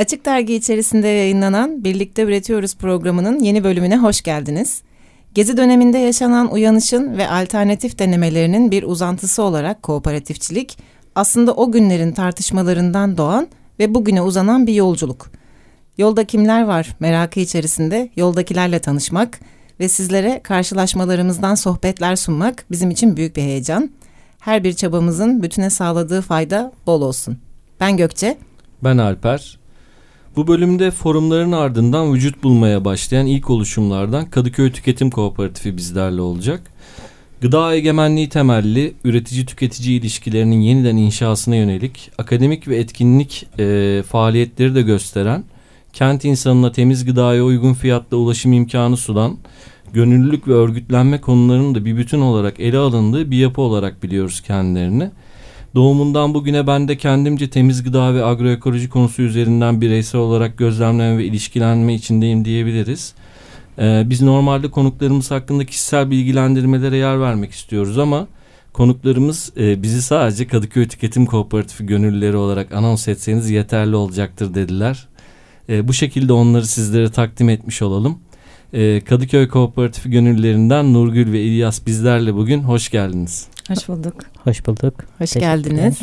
Açık Dergi içerisinde yayınlanan Birlikte Üretiyoruz programının yeni bölümüne hoş geldiniz. Gezi döneminde yaşanan uyanışın ve alternatif denemelerinin bir uzantısı olarak kooperatifçilik, aslında o günlerin tartışmalarından doğan ve bugüne uzanan bir yolculuk. Yolda kimler var merakı içerisinde yoldakilerle tanışmak ve sizlere karşılaşmalarımızdan sohbetler sunmak bizim için büyük bir heyecan. Her bir çabamızın bütüne sağladığı fayda bol olsun. Ben Gökçe. Ben Alper. Bu bölümde forumların ardından vücut bulmaya başlayan ilk oluşumlardan Kadıköy Tüketim Kooperatifi bizlerle olacak. Gıda egemenliği temelli üretici-tüketici ilişkilerinin yeniden inşasına yönelik akademik ve etkinlik e, faaliyetleri de gösteren, kent insanına temiz gıdaya uygun fiyatla ulaşım imkanı sunan, gönüllülük ve örgütlenme konularının da bir bütün olarak ele alındığı bir yapı olarak biliyoruz kendilerini. Doğumundan bugüne ben de kendimce temiz gıda ve agroekoloji konusu üzerinden bireysel olarak gözlemleme ve ilişkilenme içindeyim diyebiliriz. Ee, biz normalde konuklarımız hakkında kişisel bilgilendirmelere yer vermek istiyoruz ama konuklarımız e, bizi sadece Kadıköy Tüketim Kooperatifi gönüllüleri olarak anons etseniz yeterli olacaktır dediler. E, bu şekilde onları sizlere takdim etmiş olalım. E, Kadıköy Kooperatifi gönüllülerinden Nurgül ve İlyas bizlerle bugün hoş geldiniz. Hoş bulduk. Hoş bulduk. Hoş geldiniz.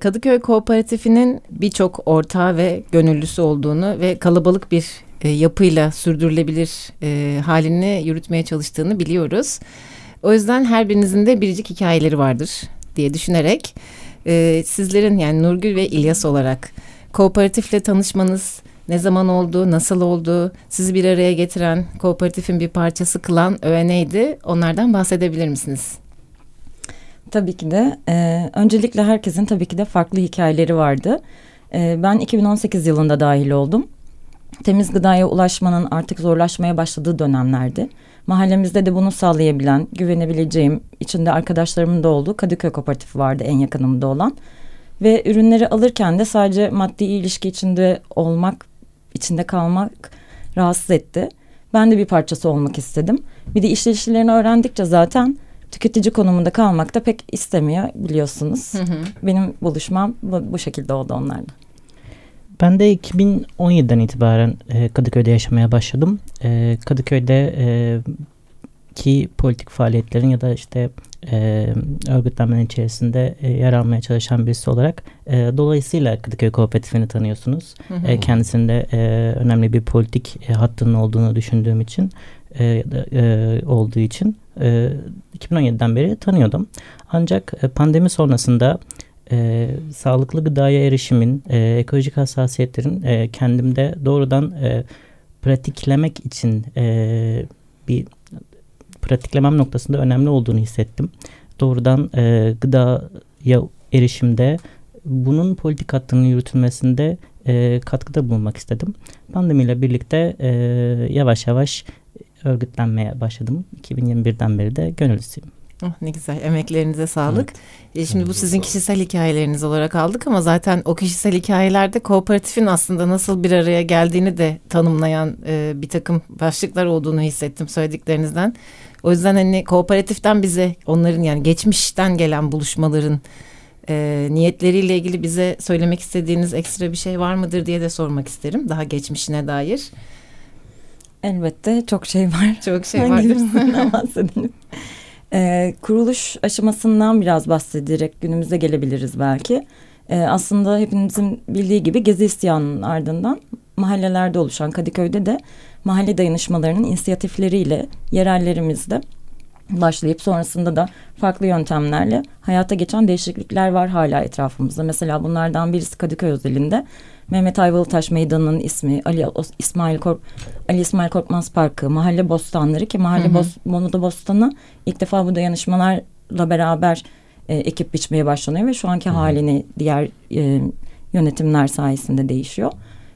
Kadıköy Kooperatifinin birçok ortağı ve gönüllüsü olduğunu ve kalabalık bir e, yapıyla sürdürülebilir e, halini yürütmeye çalıştığını biliyoruz. O yüzden her birinizin de biricik hikayeleri vardır diye düşünerek e, sizlerin yani Nurgül ve İlyas olarak kooperatifle tanışmanız ne zaman oldu, nasıl oldu, sizi bir araya getiren, kooperatifin bir parçası kılan öğe neydi? Onlardan bahsedebilir misiniz? Tabii ki de. e, öncelikle herkesin tabii ki de farklı hikayeleri vardı. E, ben 2018 yılında dahil oldum. Temiz gıdaya ulaşmanın artık zorlaşmaya başladığı dönemlerdi. Mahallemizde de bunu sağlayabilen, güvenebileceğim, içinde arkadaşlarımın da olduğu Kadıköy Kooperatifi vardı en yakınımda olan. Ve ürünleri alırken de sadece maddi ilişki içinde olmak, içinde kalmak rahatsız etti. Ben de bir parçası olmak istedim. Bir de işleyişlerini öğrendikçe zaten tüketici konumunda kalmak da pek istemiyor biliyorsunuz. Benim buluşmam bu, bu şekilde oldu onlarla. Ben de 2017'den itibaren e, Kadıköy'de yaşamaya başladım. E, Kadıköy'de e, ki politik faaliyetlerin ya da işte e, örgütlenmenin içerisinde e, yer almaya çalışan birisi olarak e, dolayısıyla Kadıköy Kooperatifini tanıyorsunuz. E, kendisinde e, önemli bir politik e, hattının olduğunu düşündüğüm için e, e, olduğu için e, 2017'den beri tanıyordum. Ancak e, pandemi sonrasında e, sağlıklı gıdaya erişimin, e, ekolojik hassasiyetlerin e, kendimde doğrudan e, pratiklemek için e, bir pratiklemem noktasında önemli olduğunu hissettim. Doğrudan e, gıdaya erişimde bunun politik hattının yürütülmesinde e, katkıda bulunmak istedim. Pandemiyle birlikte e, yavaş yavaş örgütlenmeye başladım. 2021'den beri de gönüllüsüyüm. Oh, ne güzel emeklerinize sağlık. E, şimdi bu sizin kişisel hikayeleriniz olarak aldık ama zaten o kişisel hikayelerde kooperatifin aslında nasıl bir araya geldiğini de tanımlayan e, bir takım başlıklar olduğunu hissettim söylediklerinizden. O yüzden hani kooperatiften bize onların yani geçmişten gelen buluşmaların e, niyetleriyle ilgili bize söylemek istediğiniz ekstra bir şey var mıdır diye de sormak isterim. Daha geçmişine dair. Elbette çok şey var. Çok şey Hangi vardır. birisinden bahsedelim? Ee, kuruluş aşamasından biraz bahsederek günümüze gelebiliriz belki. Ee, aslında hepimizin bildiği gibi Gezi isyanının ardından mahallelerde oluşan Kadıköy'de de mahalle dayanışmalarının inisiyatifleriyle yerellerimizde başlayıp sonrasında da farklı yöntemlerle hayata geçen değişiklikler var hala etrafımızda. Mesela bunlardan birisi Kadıköy özelinde Mehmet Ayvalıtaş Meydanı'nın ismi Ali İsmail Kork Ali İsmail Korkmaz Parkı, Mahalle Bostanları ki Mahalle Bos Monoda Bostanı ilk defa bu dayanışmalarla beraber e, ekip biçmeye başlanıyor ve şu anki halini diğer e, yönetimler sayesinde değişiyor.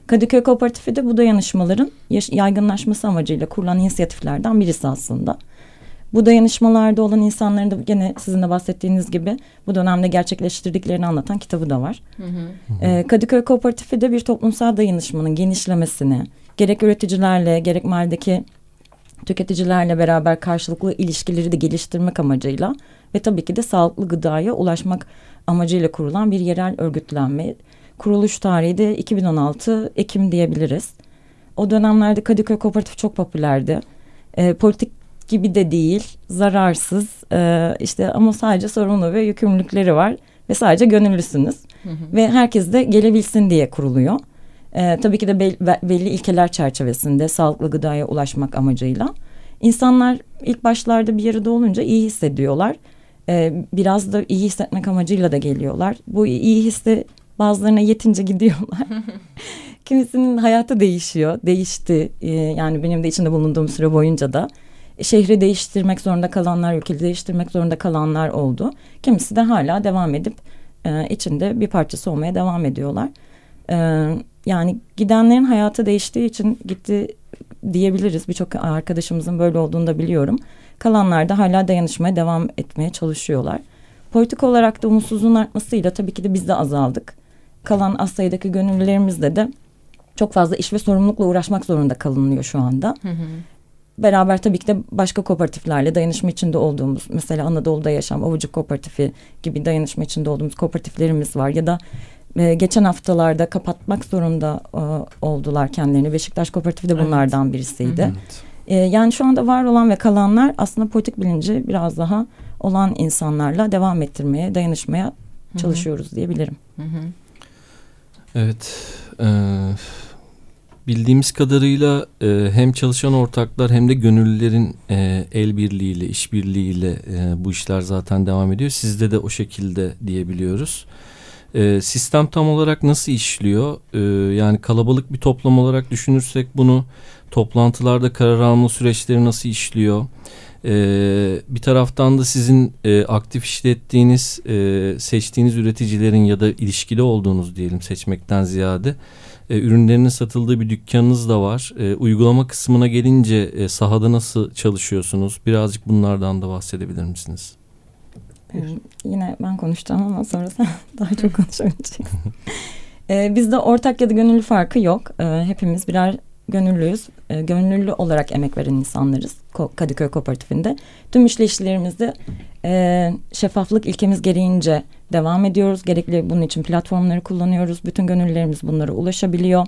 Kadıköy Kooperatifi de bu dayanışmaların yaygınlaşması amacıyla kurulan inisiyatiflerden birisi aslında. Bu dayanışmalarda olan insanların da gene sizin de bahsettiğiniz gibi bu dönemde gerçekleştirdiklerini anlatan kitabı da var. Ee, Kadıköy Kooperatifi de bir toplumsal dayanışmanın genişlemesini gerek üreticilerle gerek mahalledeki tüketicilerle beraber karşılıklı ilişkileri de geliştirmek amacıyla ve tabii ki de sağlıklı gıdaya ulaşmak amacıyla kurulan bir yerel örgütlenme. Kuruluş tarihi de 2016 Ekim diyebiliriz. O dönemlerde Kadıköy Kooperatif çok popülerdi. Ee, politik gibi de değil, zararsız ee, işte ama sadece sorumlu ve yükümlülükleri var ve sadece gönüllüsünüz. Ve herkes de gelebilsin diye kuruluyor. Ee, tabii ki de bel- be- belli ilkeler çerçevesinde sağlıklı gıdaya ulaşmak amacıyla. İnsanlar ilk başlarda bir arada olunca iyi hissediyorlar. Ee, biraz da iyi hissetmek amacıyla da geliyorlar. Bu iyi hissi bazılarına yetince gidiyorlar. Kimisinin hayatı değişiyor, değişti. Ee, yani benim de içinde bulunduğum süre boyunca da şehri değiştirmek zorunda kalanlar, ülkeyi değiştirmek zorunda kalanlar oldu. Kimisi de hala devam edip e, içinde bir parçası olmaya devam ediyorlar. Ee, yani gidenlerin hayatı değiştiği için gitti diyebiliriz. Birçok arkadaşımızın böyle olduğunu da biliyorum. Kalanlar da hala dayanışmaya devam etmeye çalışıyorlar. Politik olarak da umutsuzluğun artmasıyla tabii ki de biz de azaldık. Kalan az sayıdaki gönüllülerimizle de çok fazla iş ve sorumlulukla uğraşmak zorunda kalınıyor şu anda. Beraber tabii ki de başka kooperatiflerle dayanışma içinde olduğumuz mesela Anadolu'da yaşam Avucu Kooperatifi gibi dayanışma içinde olduğumuz kooperatiflerimiz var ya da e, geçen haftalarda kapatmak zorunda e, oldular kendilerini. Beşiktaş Kooperatifi de bunlardan birisiydi. E, yani şu anda var olan ve kalanlar aslında politik bilinci biraz daha olan insanlarla devam ettirmeye, dayanışmaya çalışıyoruz diyebilirim. Evet. e, bildiğimiz kadarıyla e, hem çalışan ortaklar hem de gönüllülerin e, el birliğiyle, işbirliğiyle e, bu işler zaten devam ediyor. Sizde de o şekilde diyebiliyoruz. E, sistem tam olarak nasıl işliyor? E, yani kalabalık bir toplum olarak düşünürsek bunu toplantılarda karar alma süreçleri nasıl işliyor? Ee, bir taraftan da sizin e, aktif işlettiğiniz, e, seçtiğiniz üreticilerin ya da ilişkili olduğunuz diyelim seçmekten ziyade e, ürünlerinin satıldığı bir dükkanınız da var. E, uygulama kısmına gelince e, sahada nasıl çalışıyorsunuz? Birazcık bunlardan da bahsedebilir misiniz? Ee, yine ben konuşacağım ama sonra sen daha çok konuşabileceksin. Ee, bizde ortak ya da gönüllü farkı yok. Ee, hepimiz birer gönüllüyüz. Ee, gönüllü olarak emek veren insanlarız Ko- Kadıköy Kooperatifinde. Tüm işleyişlerimizde e, şeffaflık ilkemiz gereğince devam ediyoruz. Gerekli bunun için platformları kullanıyoruz. Bütün gönüllülerimiz bunlara ulaşabiliyor.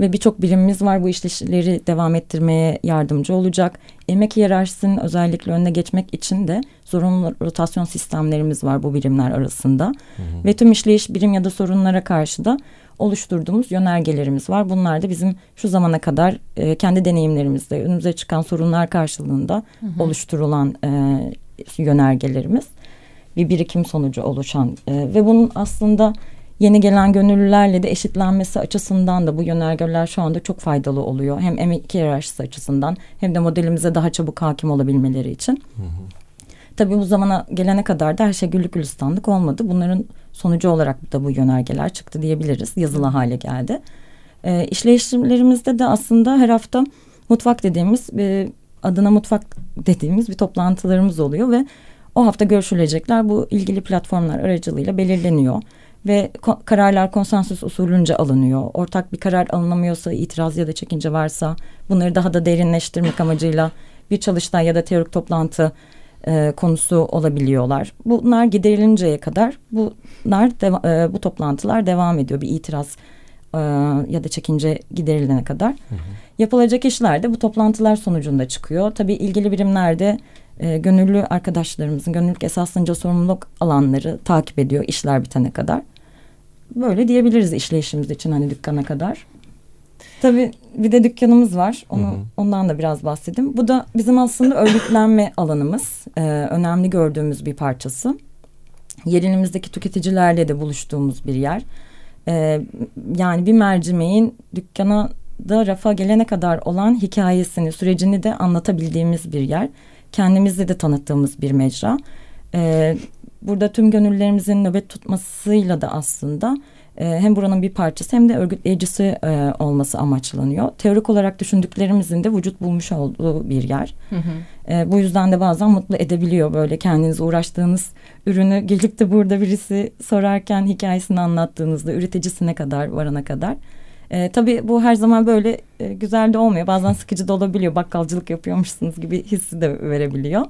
Ve birçok birimimiz var bu işleri devam ettirmeye yardımcı olacak. Emek hiyerarşisinin özellikle önüne geçmek için de zorunlu rotasyon sistemlerimiz var bu birimler arasında. Ve tüm işleyiş birim ya da sorunlara karşı da oluşturduğumuz yönergelerimiz var. Bunlar da bizim şu zamana kadar e, kendi deneyimlerimizde önümüze çıkan sorunlar karşılığında oluşturulan e, yönergelerimiz. Bir birikim sonucu oluşan e, ve bunun aslında yeni gelen gönüllülerle de eşitlenmesi açısından da bu yönergeler şu anda çok faydalı oluyor. Hem emek hiyerarşisi açısından hem de modelimize daha çabuk hakim olabilmeleri için. Tabii bu zamana gelene kadar da her şey güllük gülistanlık olmadı. Bunların sonucu olarak da bu yönergeler çıktı diyebiliriz. Yazılı hale geldi. E, işleyişlerimizde de aslında her hafta mutfak dediğimiz e, adına mutfak dediğimiz bir toplantılarımız oluyor ve o hafta görüşülecekler bu ilgili platformlar aracılığıyla belirleniyor ve ko- kararlar konsensus usulünce alınıyor. Ortak bir karar alınamıyorsa, itiraz ya da çekince varsa bunları daha da derinleştirmek amacıyla bir çalıştay ya da teorik toplantı e, konusu olabiliyorlar. Bunlar giderilinceye kadar bunlar deva- e, bu toplantılar devam ediyor. Bir itiraz e, ya da çekince giderilene kadar. Yapılacak işler de bu toplantılar sonucunda çıkıyor. Tabii ilgili birimlerde e, gönüllü arkadaşlarımızın gönüllülük esasınca sorumluluk alanları takip ediyor işler bitene kadar. Böyle diyebiliriz işleyişimiz için hani dükkana kadar. Tabii bir de dükkanımız var. Onu, Hı hı. Ondan da biraz bahsedeyim. Bu da bizim aslında örgütlenme alanımız. Ee, önemli gördüğümüz bir parçası. Yerinimizdeki tüketicilerle de buluştuğumuz bir yer. Ee, yani bir mercimeğin dükkana da rafa gelene kadar olan hikayesini, sürecini de anlatabildiğimiz bir yer. Kendimizi de tanıttığımız bir mecra. Ee, burada tüm gönüllerimizin nöbet tutmasıyla da aslında e, hem buranın bir parçası hem de örgütleyicisi e, olması amaçlanıyor. Teorik olarak düşündüklerimizin de vücut bulmuş olduğu bir yer. Hı hı. E, bu yüzden de bazen mutlu edebiliyor böyle kendiniz uğraştığınız ürünü gelip de burada birisi sorarken hikayesini anlattığınızda üreticisine kadar varana kadar. E, tabii bu her zaman böyle e, güzel de olmuyor. Bazen sıkıcı da olabiliyor. Bakkalcılık yapıyormuşsunuz gibi hissi de verebiliyor.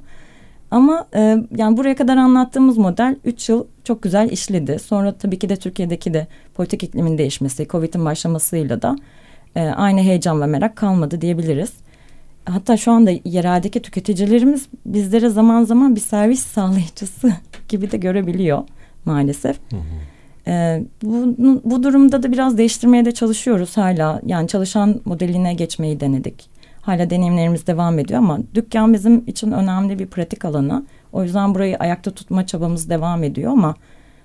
Ama e, yani buraya kadar anlattığımız model 3 yıl çok güzel işledi. Sonra tabii ki de Türkiye'deki de politik iklimin değişmesi, Covid'in başlamasıyla da e, aynı heyecan ve merak kalmadı diyebiliriz. Hatta şu anda yereldeki tüketicilerimiz bizlere zaman zaman bir servis sağlayıcısı gibi de görebiliyor maalesef. Hı hı. Ee, bu, bu durumda da biraz değiştirmeye de çalışıyoruz hala. Yani çalışan modeline geçmeyi denedik. Hala deneyimlerimiz devam ediyor ama dükkan bizim için önemli bir pratik alanı. O yüzden burayı ayakta tutma çabamız devam ediyor ama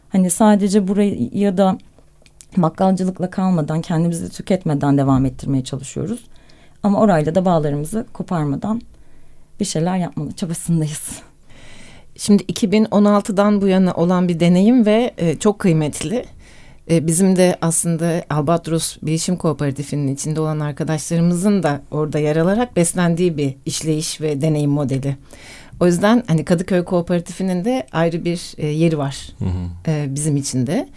hani sadece burayı ya da bakkalcılıkla kalmadan kendimizi tüketmeden devam ettirmeye çalışıyoruz. Ama orayla da bağlarımızı koparmadan bir şeyler yapmalı çabasındayız. Şimdi 2016'dan bu yana olan bir deneyim ve e, çok kıymetli. E, bizim de aslında Albatros Bilişim Kooperatifi'nin içinde olan arkadaşlarımızın da orada yer alarak beslendiği bir işleyiş ve deneyim modeli. O yüzden hani Kadıköy Kooperatifi'nin de ayrı bir e, yeri var Hı hı. e, bizim için de.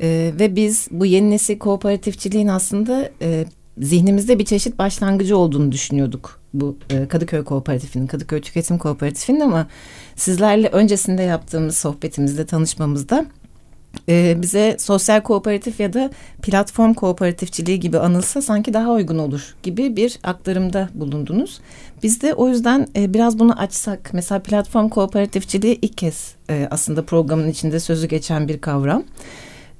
E, ve biz bu yeni nesil kooperatifçiliğin aslında e, zihnimizde bir çeşit başlangıcı olduğunu düşünüyorduk. Bu e, Kadıköy Kooperatifi'nin, Kadıköy Tüketim Kooperatifi'nin ama sizlerle öncesinde yaptığımız sohbetimizde, tanışmamızda e, bize sosyal kooperatif ya da platform kooperatifçiliği gibi anılsa sanki daha uygun olur gibi bir aktarımda bulundunuz. Biz de o yüzden e, biraz bunu açsak, mesela platform kooperatifçiliği ilk kez e, aslında programın içinde sözü geçen bir kavram.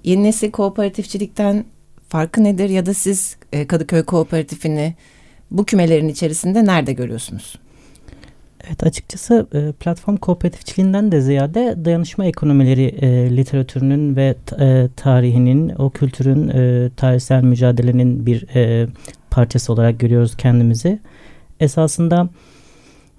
Yeni nesil kooperatifçilikten farkı nedir ya da siz e, Kadıköy Kooperatifini bu kümelerin içerisinde nerede görüyorsunuz? Evet açıkçası e, platform kooperatifçiliğinden de ziyade dayanışma ekonomileri e, literatürünün ve e, tarihinin, o kültürün, e, tarihsel mücadelenin bir e, parçası olarak görüyoruz kendimizi. Esasında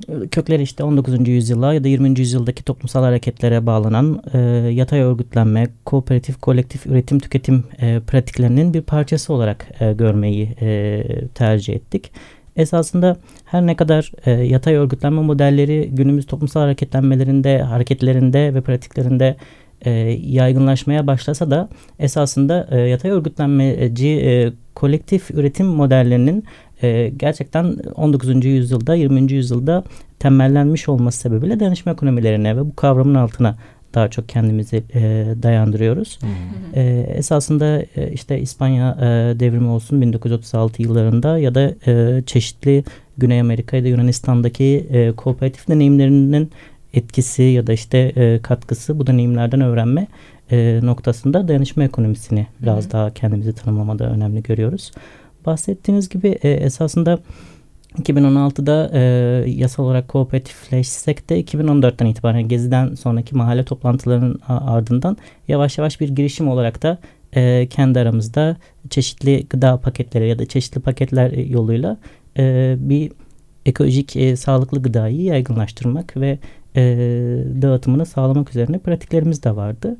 e, kökleri işte 19. yüzyıla ya da 20. yüzyıldaki toplumsal hareketlere bağlanan e, yatay örgütlenme, kooperatif, kolektif üretim, tüketim e, pratiklerinin bir parçası olarak e, görmeyi e, tercih ettik esasında her ne kadar e, yatay örgütlenme modelleri günümüz toplumsal hareketlenmelerinde, hareketlerinde ve pratiklerinde e, yaygınlaşmaya başlasa da esasında e, yatay örgütlenmeci e, kolektif üretim modellerinin e, gerçekten 19. yüzyılda 20. yüzyılda temellenmiş olması sebebiyle danışma ekonomilerine ve bu kavramın altına daha çok kendimizi e, dayandırıyoruz. Hı. E, esasında e, işte İspanya e, devrimi olsun 1936 yıllarında ya da e, çeşitli Güney Amerika ya da Yunanistan'daki e, kooperatif deneyimlerinin etkisi ya da işte e, katkısı bu deneyimlerden öğrenme e, noktasında dayanışma ekonomisini biraz Hı hı. daha kendimizi tanımlamada önemli görüyoruz. Bahsettiğiniz gibi e, esasında 2016'da e, yasal olarak kooperatifleşsek de 2014'ten itibaren Gezi'den sonraki mahalle toplantılarının ardından yavaş yavaş bir girişim olarak da e, kendi aramızda çeşitli gıda paketleri ya da çeşitli paketler yoluyla e, bir ekolojik e, sağlıklı gıdayı yaygınlaştırmak ve e, dağıtımını sağlamak üzerine pratiklerimiz de vardı.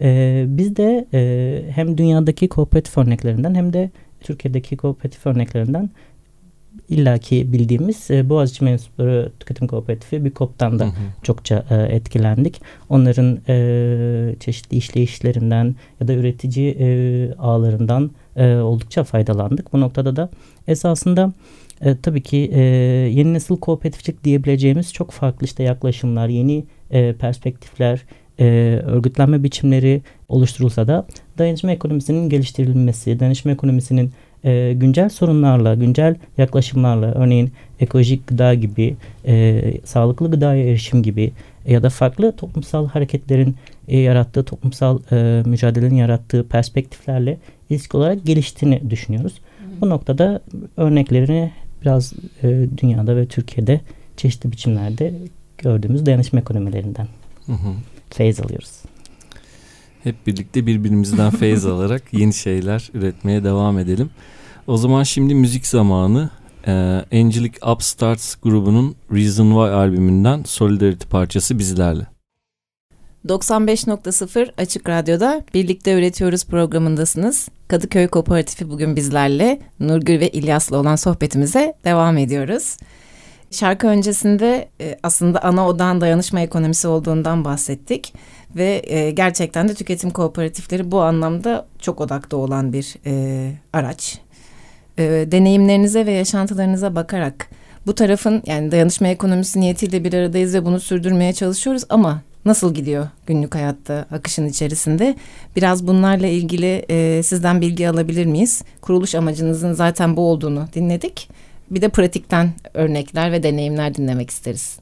E, biz de e, hem dünyadaki kooperatif örneklerinden hem de Türkiye'deki kooperatif örneklerinden illaki bildiğimiz e, Boğaziçi Mensupları Tüketim Kooperatifi BİKOP'tan da Hı hı. çokça e, etkilendik. Onların e, çeşitli işleyişlerinden ya da üretici e, ağlarından e, oldukça faydalandık. Bu noktada da esasında e, tabii ki e, yeni nesil kooperatifçilik diyebileceğimiz çok farklı işte yaklaşımlar, yeni e, perspektifler, e, örgütlenme biçimleri oluşturulsa da dayanışma ekonomisinin geliştirilmesi, dayanışma ekonomisinin e, güncel sorunlarla, güncel yaklaşımlarla örneğin ekolojik gıda gibi, e, sağlıklı gıdaya erişim gibi ya da farklı toplumsal hareketlerin e, yarattığı, toplumsal e, mücadelenin yarattığı perspektiflerle ilişki olarak geliştiğini düşünüyoruz. Bu noktada örneklerini biraz e, dünyada ve Türkiye'de çeşitli biçimlerde gördüğümüz dayanışma ekonomilerinden Hı hı. feyiz alıyoruz. Hep birlikte birbirimizden feyiz alarak yeni şeyler üretmeye devam edelim. O zaman şimdi müzik zamanı. Ee, Angelic Upstarts grubunun Reason Why albümünden Solidarity parçası bizlerle. 95.0 Açık Radyo'da Birlikte Üretiyoruz programındasınız. Kadıköy Kooperatifi bugün bizlerle Nurgül ve İlyas'la olan sohbetimize devam ediyoruz. Şarkı öncesinde e, aslında ana odağın dayanışma ekonomisi olduğundan bahsettik. Ve e, gerçekten de tüketim kooperatifleri bu anlamda çok odakta olan bir e, araç. Deneyimlerinize ve yaşantılarınıza bakarak bu tarafın yani dayanışma ekonomisi niyetiyle bir aradayız ve bunu sürdürmeye çalışıyoruz ama nasıl gidiyor günlük hayatta akışın içerisinde? Biraz bunlarla ilgili sizden bilgi alabilir miyiz? Kuruluş amacınızın zaten bu olduğunu dinledik. Bir de pratikten örnekler ve deneyimler dinlemek isteriz.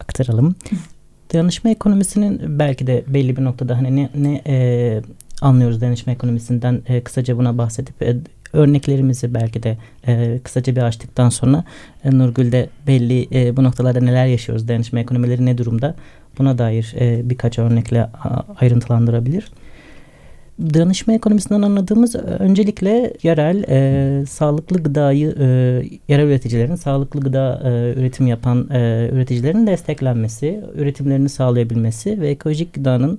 Aktaralım. Dayanışma ekonomisinin belki de belli bir noktada hani ne, ne e, anlıyoruz dayanışma ekonomisinden e, kısaca buna bahsedip e, örneklerimizi belki de e, kısaca bir açtıktan sonra e, Nurgül de belli e, bu noktalarda neler yaşıyoruz, dayanışma ekonomileri ne durumda buna dair e, birkaç örnekle ayrıntılandırabilir. Dayanışma ekonomisinden anladığımız öncelikle yerel e, sağlıklı gıdayı e, yerel üreticilerin sağlıklı gıda e, üretim yapan e, üreticilerin desteklenmesi, üretimlerini sağlayabilmesi ve ekolojik gıdanın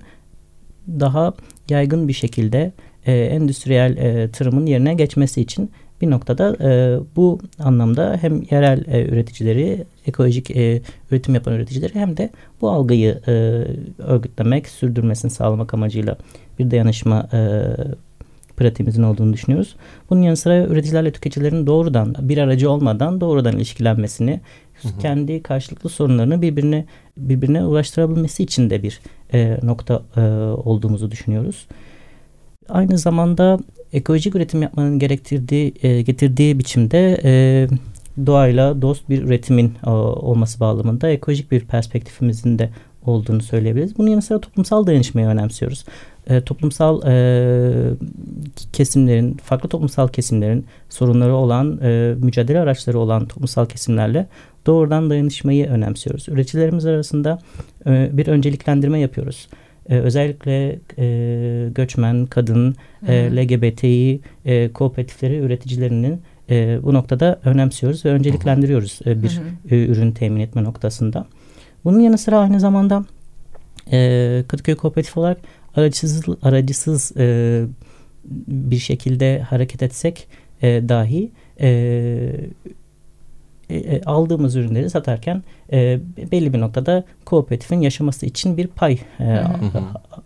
daha yaygın bir şekilde e, endüstriyel e, tarımın yerine geçmesi için bir noktada e, bu anlamda hem yerel e, üreticileri, ekolojik e, üretim yapan üreticileri hem de bu algıyı e, örgütlemek, sürdürmesini sağlamak amacıyla bir dayanışma e, pratiğimizin olduğunu düşünüyoruz. Bunun yanı sıra üreticilerle tüketicilerin doğrudan bir aracı olmadan doğrudan ilişkilenmesini, hı hı. kendi karşılıklı sorunlarını birbirine birbirine ulaştırabilmesi için de bir e, nokta e, olduğumuzu düşünüyoruz. Aynı zamanda ekolojik üretim yapmanın gerektirdiği e, getirdiği biçimde e, doğayla dost bir üretimin e, olması bağlamında ekolojik bir perspektifimizin de olduğunu söyleyebiliriz. Bunun yanı sıra toplumsal dayanışmayı önemsiyoruz. E, toplumsal e, kesimlerin, farklı toplumsal kesimlerin sorunları olan, e, mücadele araçları olan toplumsal kesimlerle doğrudan dayanışmayı önemsiyoruz. Üreticilerimiz arasında e, bir önceliklendirme yapıyoruz. E, özellikle e, göçmen, kadın, e, LGBTİ e, kooperatifleri üreticilerinin e, bu noktada önemsiyoruz ve önceliklendiriyoruz e, bir hı hı. E, ürün temin etme noktasında. Bunun yanı sıra aynı zamanda e, Kadıköy Kooperatif olarak aracısız, aracısız e, bir şekilde hareket etsek e, dahi e, e, aldığımız ürünleri satarken e, belli bir noktada kooperatifin yaşaması için bir pay e,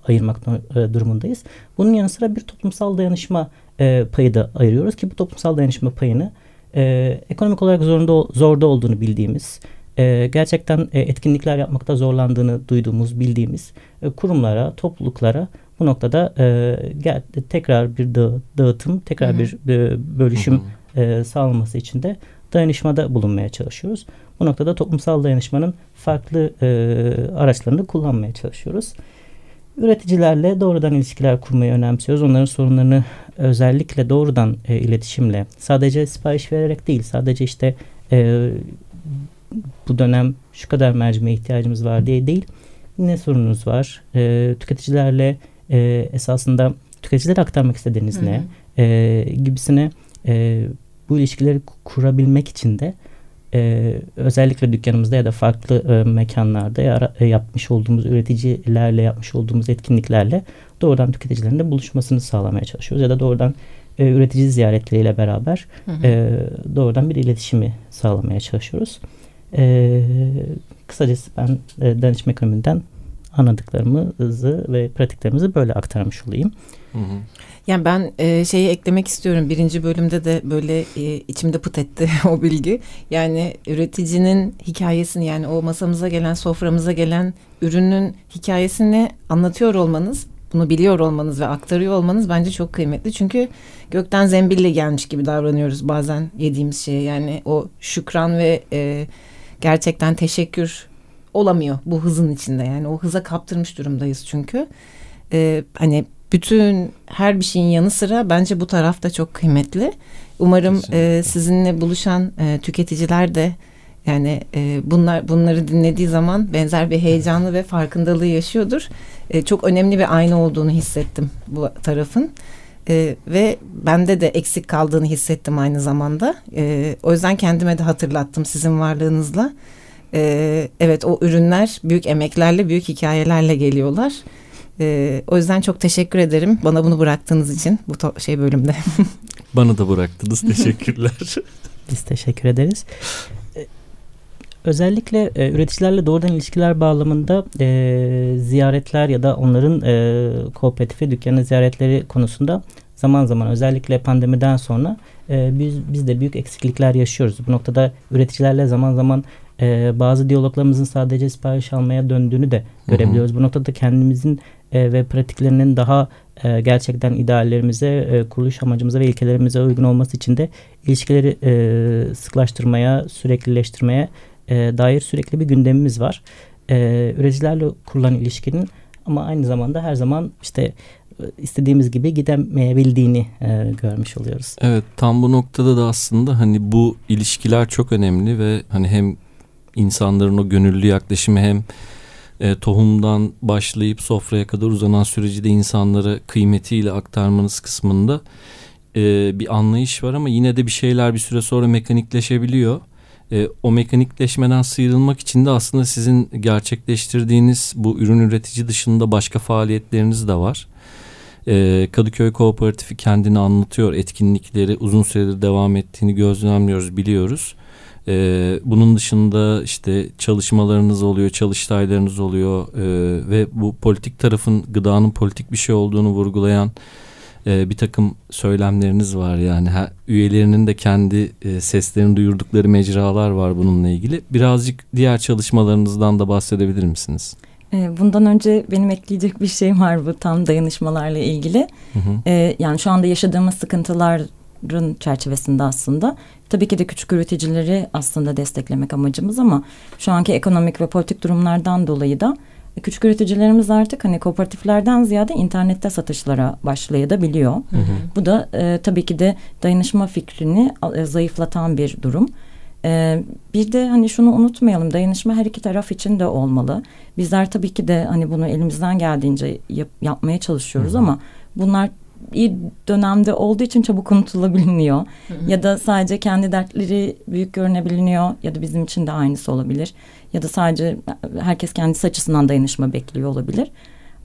ayırmak e, durumundayız. Bunun yanı sıra bir toplumsal dayanışma e, payı da ayırıyoruz ki bu toplumsal dayanışma payını e, ekonomik olarak zorunda zorda olduğunu bildiğimiz e, gerçekten e, etkinlikler yapmakta zorlandığını duyduğumuz, bildiğimiz e, kurumlara, topluluklara bu noktada e, gel, tekrar bir dağı, dağıtım, tekrar Hı-hı. bir e, bölüşüm e, sağlanması için de dayanışmada bulunmaya çalışıyoruz. Bu noktada toplumsal dayanışmanın farklı e, araçlarını kullanmaya çalışıyoruz. Üreticilerle doğrudan ilişkiler kurmayı önemsiyoruz. Onların sorunlarını özellikle doğrudan e, iletişimle, sadece sipariş vererek değil, sadece işte e, bu dönem şu kadar mercimeğe ihtiyacımız var diye değil. Ne sorununuz var? E, tüketicilerle e, esasında tüketicilere aktarmak istediğiniz Hı-hı. ne? E, gibisine e, bu ilişkileri kurabilmek için de e, özellikle dükkanımızda ya da farklı e, mekanlarda ya, e, yapmış olduğumuz üreticilerle yapmış olduğumuz etkinliklerle doğrudan tüketicilerin de buluşmasını sağlamaya çalışıyoruz ya da doğrudan e, üretici ziyaretleriyle beraber hı hı. E, doğrudan bir iletişimi sağlamaya çalışıyoruz. E, kısacası ben e, danışma ekonomiden anladıklarımızı ve pratiklerimizi böyle aktarmış olayım. Hı hı. Yani ben e, şeyi eklemek istiyorum. Birinci bölümde de böyle e, içimde pıt etti o bilgi. Yani üreticinin hikayesini yani o masamıza gelen, soframıza gelen ürünün hikayesini anlatıyor olmanız, bunu biliyor olmanız ve aktarıyor olmanız bence çok kıymetli. Çünkü gökten zembille gelmiş gibi davranıyoruz bazen yediğimiz şeye. Yani o şükran ve e, gerçekten teşekkür olamıyor bu hızın içinde. Yani o hıza kaptırmış durumdayız çünkü. Ee, hani bütün her bir şeyin yanı sıra bence bu taraf da çok kıymetli. Umarım e, sizinle buluşan e, tüketiciler de yani e, bunlar bunları dinlediği zaman benzer bir heyecanlı ve farkındalığı yaşıyordur. E, çok önemli bir ayna olduğunu hissettim bu tarafın. E, ve bende de eksik kaldığını hissettim aynı zamanda. E, o yüzden kendime de hatırlattım sizin varlığınızla. E, evet o ürünler büyük emeklerle, büyük hikayelerle geliyorlar. E, o yüzden çok teşekkür ederim bana bunu bıraktığınız için bu şey bölümde. Bana da bıraktınız. Teşekkürler. Biz teşekkür ederiz. Özellikle e, üreticilerle doğrudan ilişkiler bağlamında e, ziyaretler ya da onların e, kooperatifi dükkanı ziyaretleri konusunda zaman zaman özellikle pandemiden sonra e, biz, biz de büyük eksiklikler yaşıyoruz. Bu noktada üreticilerle zaman zaman e, bazı diyaloglarımızın sadece sipariş almaya döndüğünü de görebiliyoruz. Bu noktada kendimizin e, ve pratiklerinin daha e, gerçekten ideallerimize, e, kuruluş amacımıza ve ilkelerimize uygun olması için de ilişkileri e, sıklaştırmaya, süreklileştirmeye e, dair sürekli bir gündemimiz var. E, üreticilerle kurulan ilişkinin ama aynı zamanda her zaman işte e, istediğimiz gibi gidemeyebildiğini e, görmüş oluyoruz. Evet tam bu noktada da aslında hani bu ilişkiler çok önemli ve hani hem insanların o gönüllü yaklaşımı hem e, tohumdan başlayıp sofraya kadar uzanan süreci de insanlara kıymetiyle aktarmanız kısmında e, bir anlayış var ama yine de bir şeyler bir süre sonra mekanikleşebiliyor. E, o mekanikleşmeden sıyrılmak için de aslında sizin gerçekleştirdiğiniz bu ürün üretici dışında başka faaliyetleriniz de var. E, Kadıköy Kooperatifi kendini anlatıyor. Etkinlikleri uzun süredir devam ettiğini gözlemliyoruz, biliyoruz. E, bunun dışında işte çalışmalarınız oluyor, çalıştaylarınız oluyor e, ve bu politik tarafın gıdanın politik bir şey olduğunu vurgulayan e, bir takım söylemleriniz var. Yani ha, üyelerinin de kendi e, seslerini duyurdukları mecralar var bununla ilgili. Birazcık diğer çalışmalarınızdan da bahsedebilir misiniz? E, Bundan önce benim ekleyecek bir şeyim var bu tam dayanışmalarla ilgili. Hı hı. E, yani şu anda yaşadığımız sıkıntıların çerçevesinde aslında tabii ki de küçük üreticileri aslında desteklemek amacımız ama şu anki ekonomik ve politik durumlardan dolayı da küçük üreticilerimiz artık hani kooperatiflerden ziyade internette satışlara başlayabiliyor. Bu da e, tabii ki de dayanışma fikrini e, zayıflatan bir durum. E, bir de hani şunu unutmayalım dayanışma her iki taraf için de olmalı. Bizler tabii ki de hani bunu elimizden geldiğince yap- yapmaya çalışıyoruz ama bunlar iyi dönemde olduğu için çabuk unutulabiliyor. Ya da sadece kendi dertleri büyük görünebiliyor ya da bizim için de aynısı olabilir. Ya da sadece herkes kendisi açısından dayanışma bekliyor olabilir.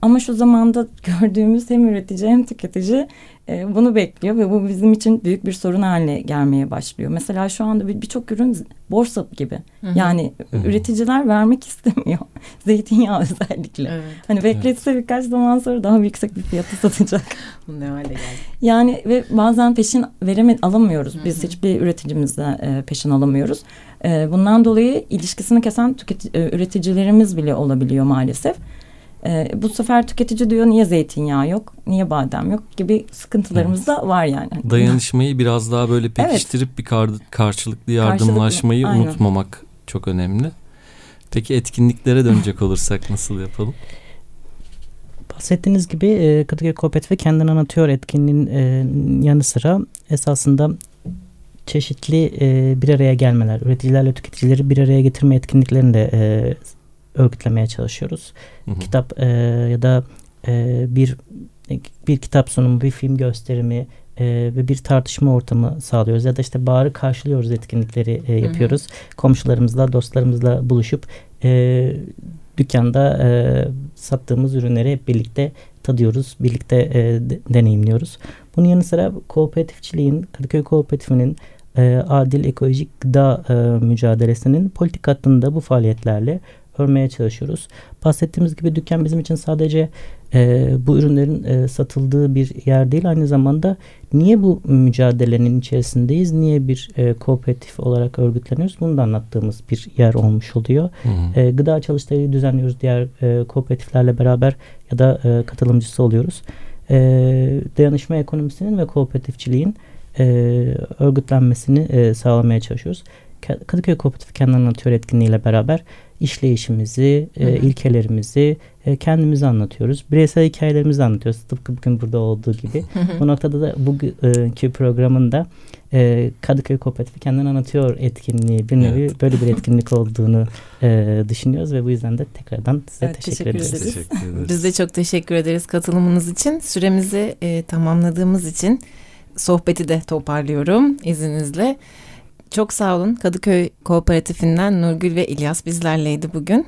Ama şu zamanda gördüğümüz hem üretici hem tüketici e, bunu bekliyor ve bu bizim için büyük bir sorun haline gelmeye başlıyor. Mesela şu anda bir- birçok ürün borsa gibi. Yani üreticiler vermek istemiyor. Zeytinyağı özellikle. Evet. Hani bekletse birkaç zaman sonra daha yüksek bir fiyata satacak. Bu ne hale geldi? Yani ve bazen peşin vereme alamıyoruz. Biz hiçbir üreticimizde e, peşin alamıyoruz. E, bundan dolayı ilişkisini kesen tüketi- e, üreticilerimiz bile olabiliyor maalesef. E, bu sefer tüketici diyor niye zeytinyağı yok, niye badem yok gibi sıkıntılarımız da var yani. Dayanışmayı biraz daha böyle pekiştirip bir kar- karşılıklı yardımlaşmayı aynen. unutmamak çok önemli. Peki etkinliklere dönecek olursak nasıl yapalım? Bahsettiğiniz gibi e, Kadıköy Kooperatifi kendini anlatıyor etkinliğin e, yanı sıra esasında çeşitli e, bir araya gelmeler, üreticilerle tüketicileri bir araya getirme etkinliklerini de e, örgütlemeye çalışıyoruz. Hı hı. Kitap e, ya da e, bir bir kitap sunumu, bir film gösterimi e, ve bir tartışma ortamı sağlıyoruz. Ya da işte bağrı karşılıyoruz etkinlikleri e, yapıyoruz. Komşularımızla, dostlarımızla buluşup e, dükkanda e, sattığımız ürünleri hep birlikte tadıyoruz, birlikte e, de- deneyimliyoruz. Bunun yanı sıra kooperatifçiliğin, Kadıköy Kooperatifinin e, adil ekolojik gıda e, mücadelesinin politik hattını da bu faaliyetlerle örmeye çalışıyoruz. Bahsettiğimiz gibi dükkan bizim için sadece e, bu ürünlerin e, satıldığı bir yer değil. Aynı zamanda niye bu mücadelenin içerisindeyiz? Niye bir e, kooperatif olarak örgütleniyoruz? Bunu da anlattığımız bir yer olmuş oluyor. Hı hı. E, gıda çalıştayı düzenliyoruz diğer e, kooperatiflerle beraber ya da e, katılımcısı oluyoruz. E, dayanışma ekonomisinin ve kooperatifçiliğin e, örgütlenmesini e, sağlamaya çalışıyoruz. Ka- Kadıköy Kooperatifi kendini anlatıyor etkinliğiyle beraber işleyişimizi, e, Hı hı. ilkelerimizi e, kendimize anlatıyoruz. Bireysel hikayelerimizi anlatıyoruz. Tıpkı bugün burada olduğu gibi. Bu noktada da bugünkü programın da e, Kadıköy Kooperatifi kendini anlatıyor etkinliği bir nevi Evet. böyle bir etkinlik olduğunu e, düşünüyoruz ve bu yüzden de tekrardan size Evet, teşekkür, teşekkür ederiz. ederiz. Teşekkür ederiz. Biz de çok teşekkür ederiz katılımınız için. Süremizi e, tamamladığımız için sohbeti de toparlıyorum izninizle. Çok sağ olun. Kadıköy Kooperatifinden Nurgül ve İlyas bizlerleydi bugün.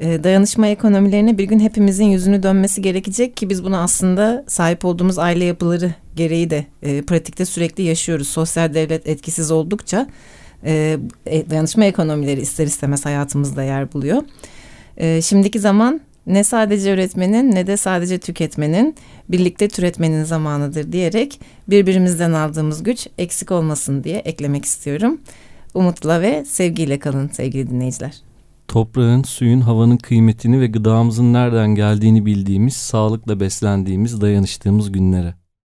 Ee, dayanışma ekonomilerine bir gün hepimizin yüzünü dönmesi gerekecek ki biz bunu aslında sahip olduğumuz aile yapıları gereği de e, pratikte sürekli yaşıyoruz. Sosyal devlet etkisiz oldukça e, e, dayanışma ekonomileri ister istemez hayatımızda yer buluyor. Şimdiki zaman ne sadece üretmenin ne de sadece tüketmenin birlikte türetmenin zamanıdır diyerek birbirimizden aldığımız güç eksik olmasın diye eklemek istiyorum. Umutla ve sevgiyle kalın sevgili dinleyiciler. Toprağın, suyun, havanın kıymetini ve gıdamızın nereden geldiğini bildiğimiz, sağlıkla beslendiğimiz, dayanıştığımız günlere.